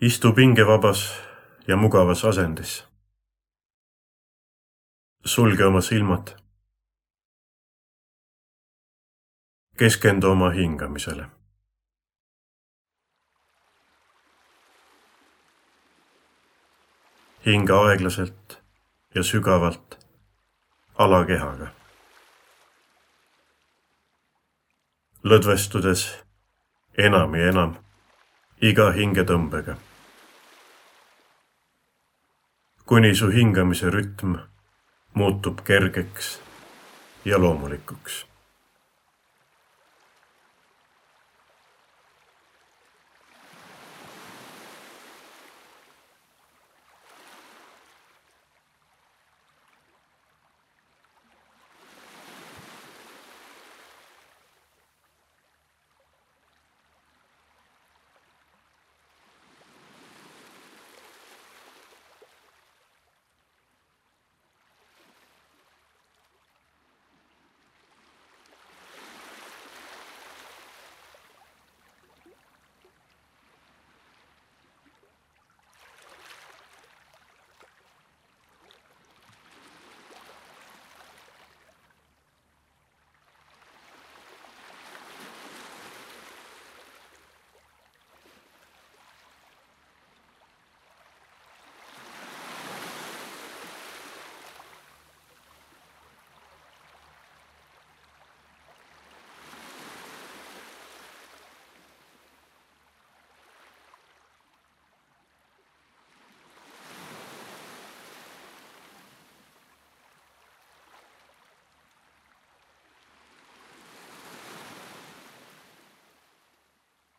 istu pingevabas ja mugavas asendis. sulge oma silmad. keskendu oma hingamisele. hinga aeglaselt ja sügavalt alakehaga. lõdvestudes enam ja enam iga hingetõmbega kuni su hingamise rütm muutub kergeks ja loomulikuks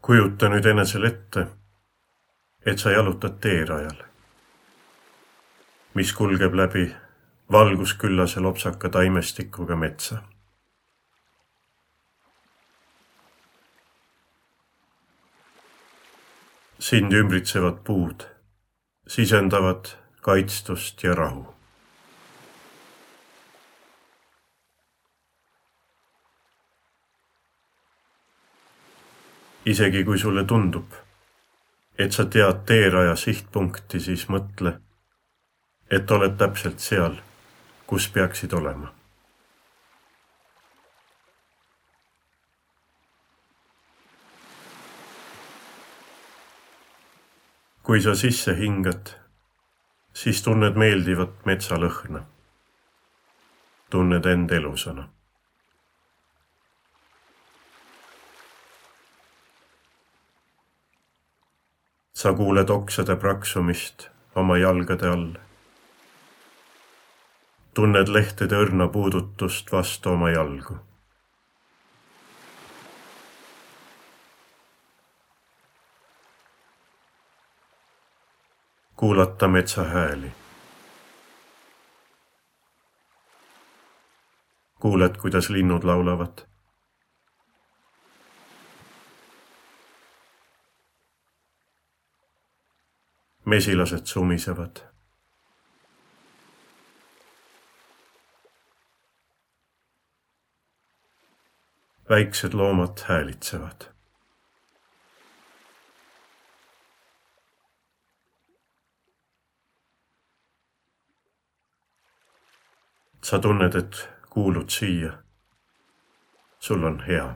kujuta nüüd enesele ette, et sa jalutad teerajal, mis kulgeb läbi valgusküllase lopsaka taimestikuga metsa. sind ümbritsevad puud sisendavad kaitstust ja rahu isegi kui sulle tundub, et sa tead teeraja sihtpunkti, siis mõtle, et oled täpselt seal, kus peaksid olema. kui sa sisse hingad, siis tunned meeldivat metsalõhna. tunned end elusana sa kuuled oksade praksumist oma jalgade all. tunned lehtede õrna puudutust vastu oma jalgu. kuulata metsa hääli. kuuled, kuidas linnud laulavad mesilased sumisevad. väiksed loomad häälitsevad. sa tunned, et kuulud siia. sul on hea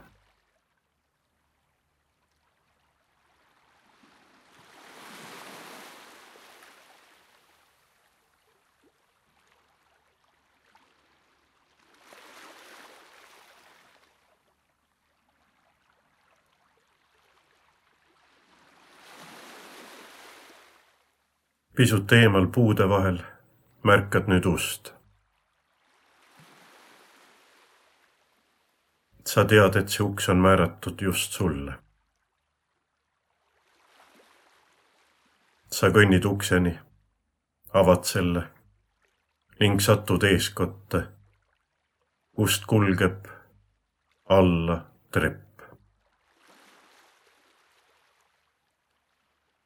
pisut eemal puude vahel märkad nüüd ust. sa tead, et see uks on määratud just sulle. sa kõnnid ukseni, avad selle ning satud eeskotte. ust kulgeb alla trepp.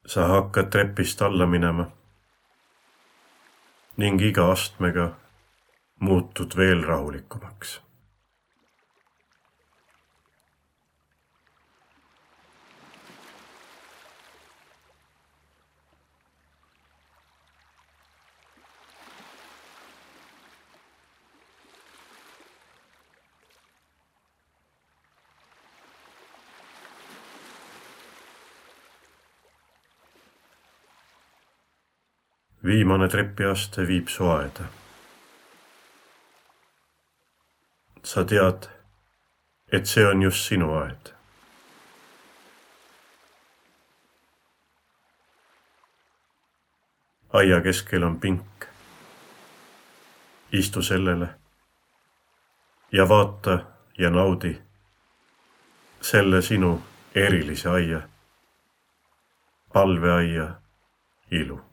sa hakkad trepist alla minema ning iga astmega muutud veel rahulikumaks. Viimane trepiaste viib su aeda. sa tead, et see on just sinu aed. aia keskel on pink. istu sellele ja vaata ja naudi selle sinu erilise aia, palveaia ilu.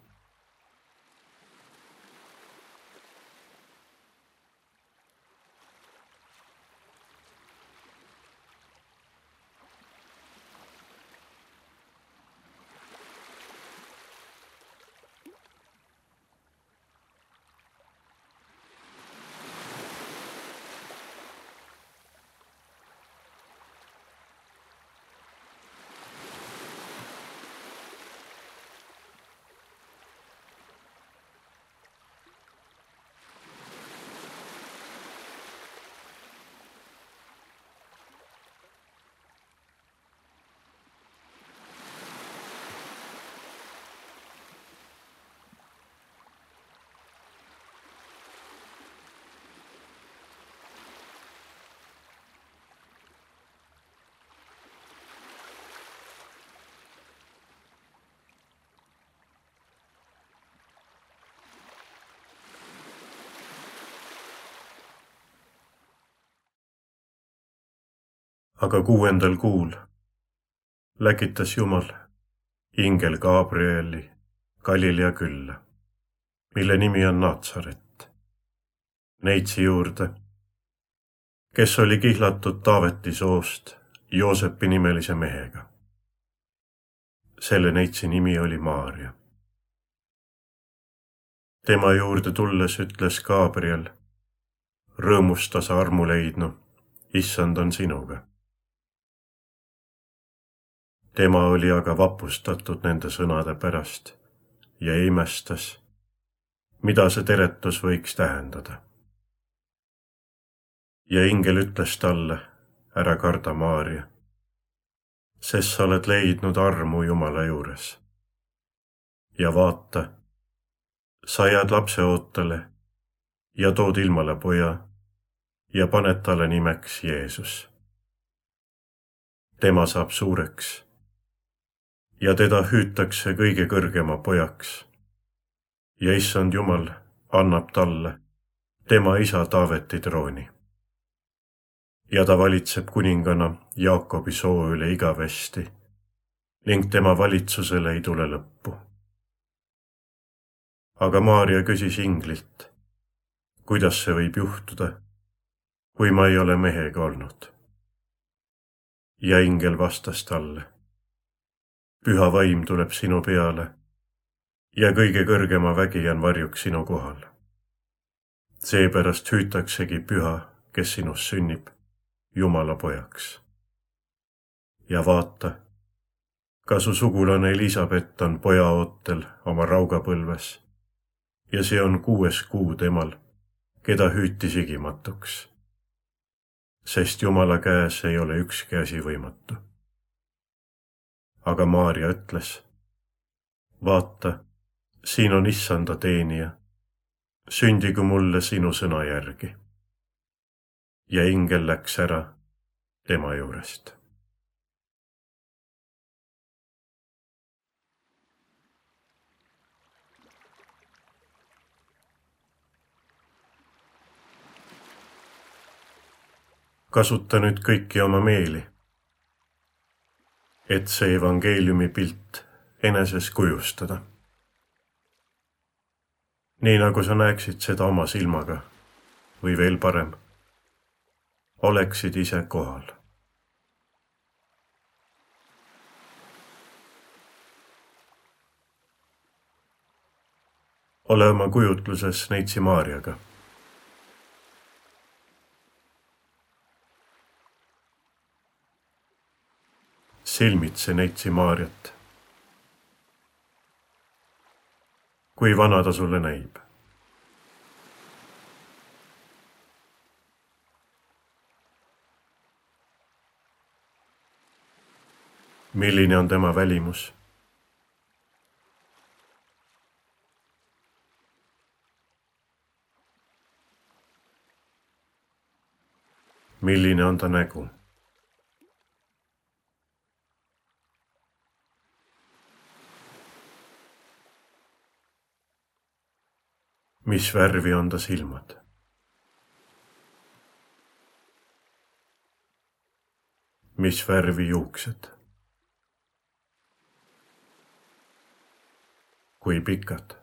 Aga kuuendal kuul läkitas Jumal ingel Gabrieli Galilea külla, mille nimi on Naatsaret, neitsi juurde, kes oli kihlatud Taaveti soost Joosepi nimelise mehega. selle neitsi nimi oli Maarja. tema juurde tulles ütles Gabriel, rõõmusta sa armu leidnu, issand on sinuga tema oli aga vapustatud nende sõnade pärast ja imestas, mida see teretus võiks tähendada. ja ingel ütles talle, ära karda, Maarja, sest sa oled leidnud armu Jumala juures. ja vaata, sa jääd lapse ootele ja tood ilmale poja ja paned talle nimeks Jeesus. tema saab suureks ja teda hüütakse kõige kõrgema pojaks. ja issand Jumal annab talle tema isa Taaveti trooni. ja ta valitseb kuningana Jaakobi soo üle igavesti ning tema valitsusele ei tule lõppu. aga Maarja küsis inglilt, kuidas see võib juhtuda, kui ma ei ole mehega olnud. ja ingel vastas talle püha vaim tuleb sinu peale ja kõige kõrgema vägi on varjuks sinu kohal. seepärast hüütaksegi püha, kes sinust sünnib, Jumala pojaks. ja vaata, ka su sugulane Elizabeth on pojaootel oma raugapõlves ja see on kuues kuu temal, keda hüüti sigimatuks. sest Jumala käes ei ole ükski asi võimatu aga Maarja ütles. vaata, siin on issanda teenija, sündigu mulle sinu sõna järgi. ja ingel läks ära tema juurest. kasuta nüüd kõiki oma meeli et see evangeeliumi pilt eneses kujustada. nii nagu sa näeksid seda oma silmaga või veel parem, oleksid ise kohal. ole oma kujutluses neitsi Maarjaga silmitsi neitsi Maarjat. kui vana ta sulle näib? milline on tema välimus? milline on ta nägu? Mis värvi on ta silmad? mis värvi juuksed? kui pikad?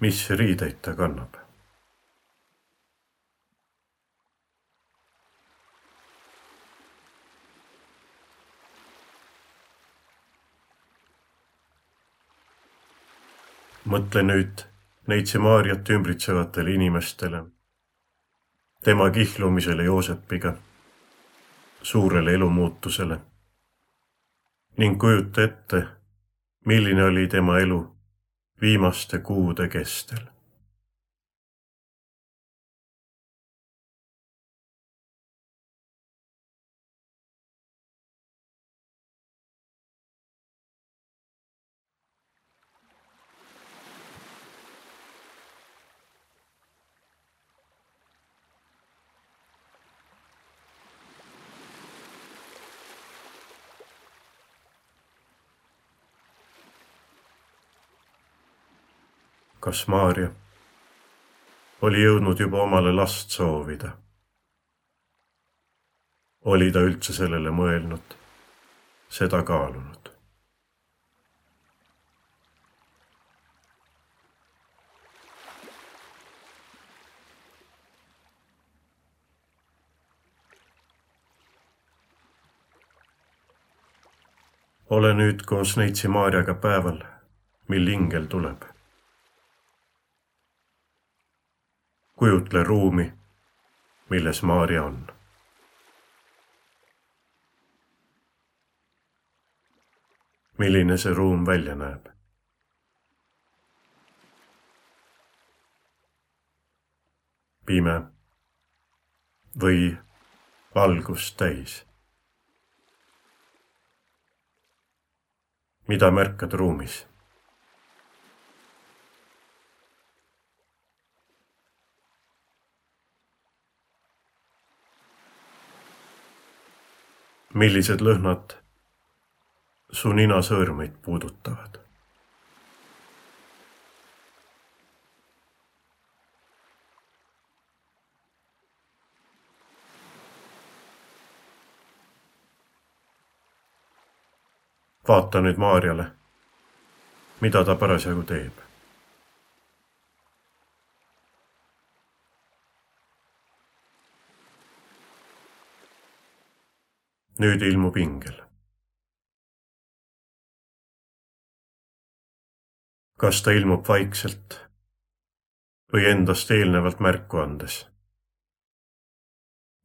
mis riideid ta kannab? Mõtle nüüd neitsi Maarjat ümbritsevatele inimestele, tema kihlumisele Joosepiga, suurele elumuutusele ning kujuta ette, milline oli tema elu viimaste kuude kestel. Kas Maarja oli jõudnud juba omale last soovida? oli ta üldse sellele mõelnud, seda kaalunud? ole nüüd koos Neitsi Maarjaga päeval, mil ingel tuleb kujutle ruumi, milles Maarja on. milline see ruum välja näeb? pime või valgust täis? mida märkad ruumis? Millised lõhnad su ninasõõrmeid puudutavad. vaata nüüd Maarjale, mida ta parasjagu teeb nüüd ilmub ingel. kas ta ilmub vaikselt või endast eelnevalt märku andes?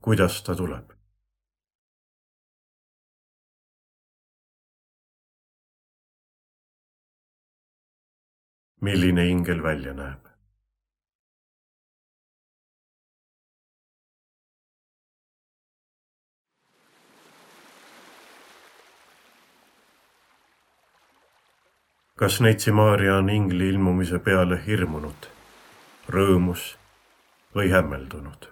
kuidas ta tuleb? milline ingel välja näeb? Kas Neitsi Maarja on ingli ilmumise peale hirmunud, rõõmus või hämmeldunud?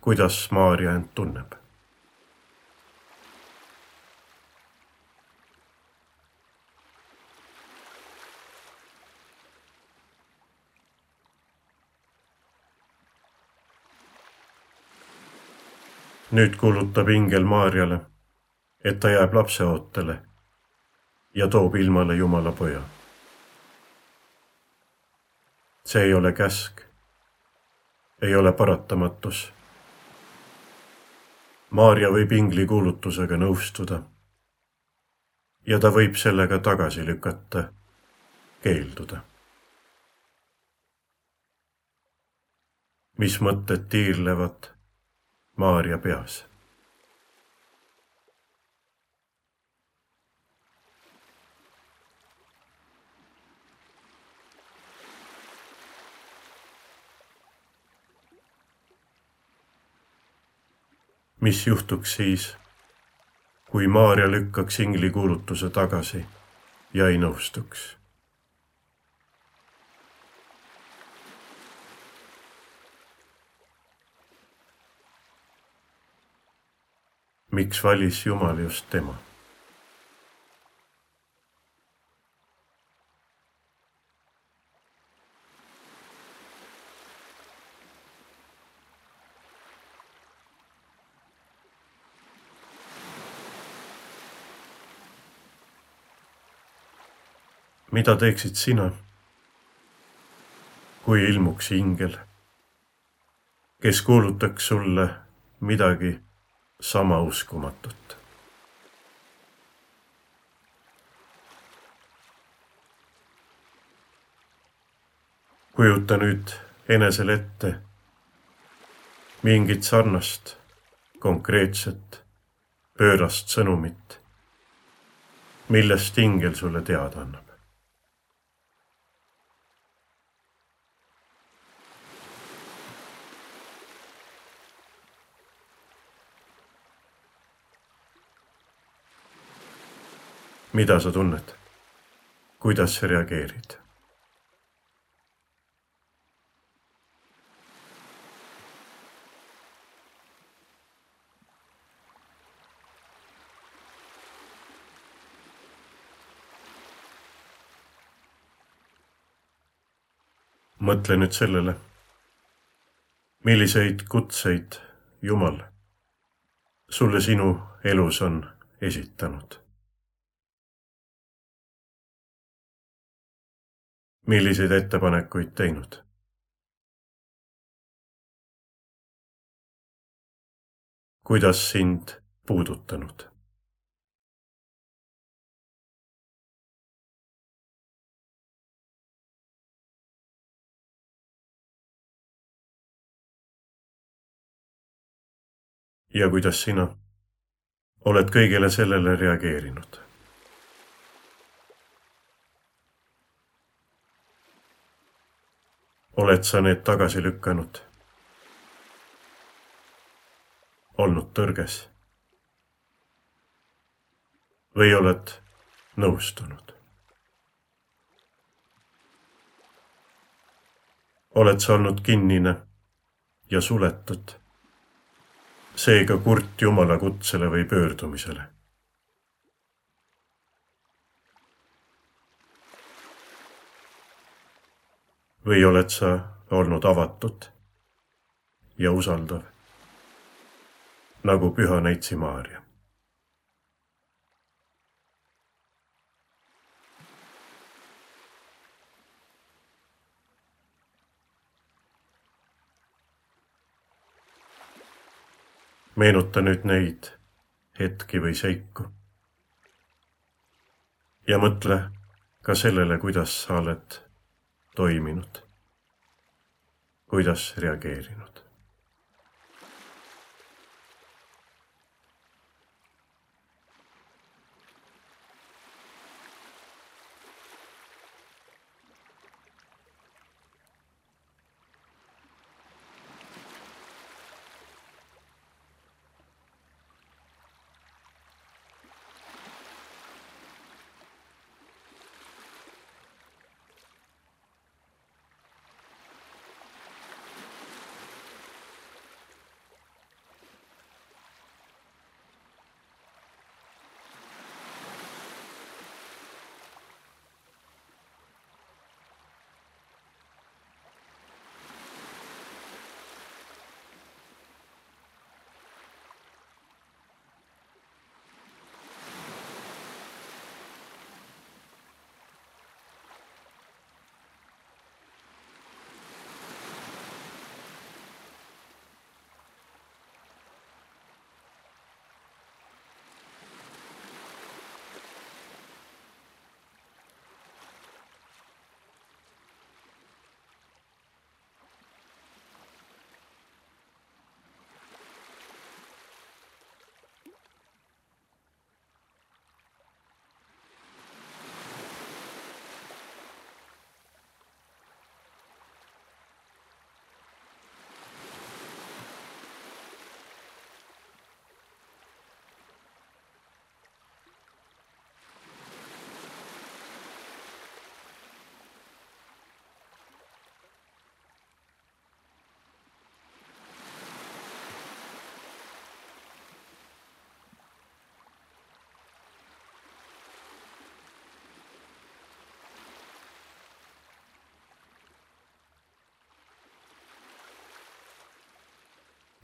kuidas Maarja end tunneb? nüüd kuulutab ingel Maarjale, et ta jääb lapseootele ja toob ilmale Jumala poja. see ei ole käsk, ei ole paratamatus. Maarja võib ingli kuulutusega nõustuda ja ta võib sellega tagasi lükata, keelduda. mis mõtted tiirlevad Maarja peas mis juhtuks siis, kui Maarja lükkaks inglikuulutuse tagasi ja ei nõustuks? miks valis Jumal just tema? Mida teeksid sina, kui ilmuks ingel, kes kuulutaks sulle midagi sama uskumatut? kujuta nüüd enesele ette mingit sarnast konkreetset pöörast sõnumit, millest ingel sulle teada annab. Mida sa tunned? kuidas reageerid? mõtle nüüd sellele, milliseid kutseid Jumal sulle sinu elus on esitanud milliseid ettepanekuid teinud? kuidas sind puudutanud? ja kuidas sina oled kõigele sellele reageerinud oled sa need tagasi lükanud? olnud tõrges? või oled nõustunud? oled sa olnud kinnine ja suletud, seega kurt Jumala kutsele või pöördumisele või oled sa olnud avatud ja usaldav nagu püha neitsi Maarja? meenuta nüüd neid hetki või seiku. ja mõtle ka sellele, kuidas sa oled toiminud, kuidas reageerinud.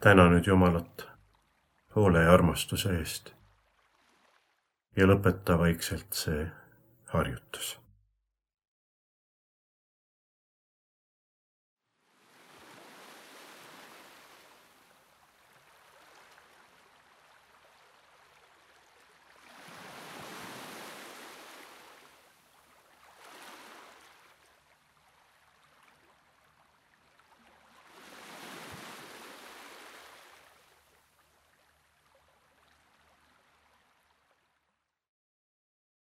Täna nüüd Jumalat hoole ja armastuse eest. Ja lõpeta vaikselt see harjutus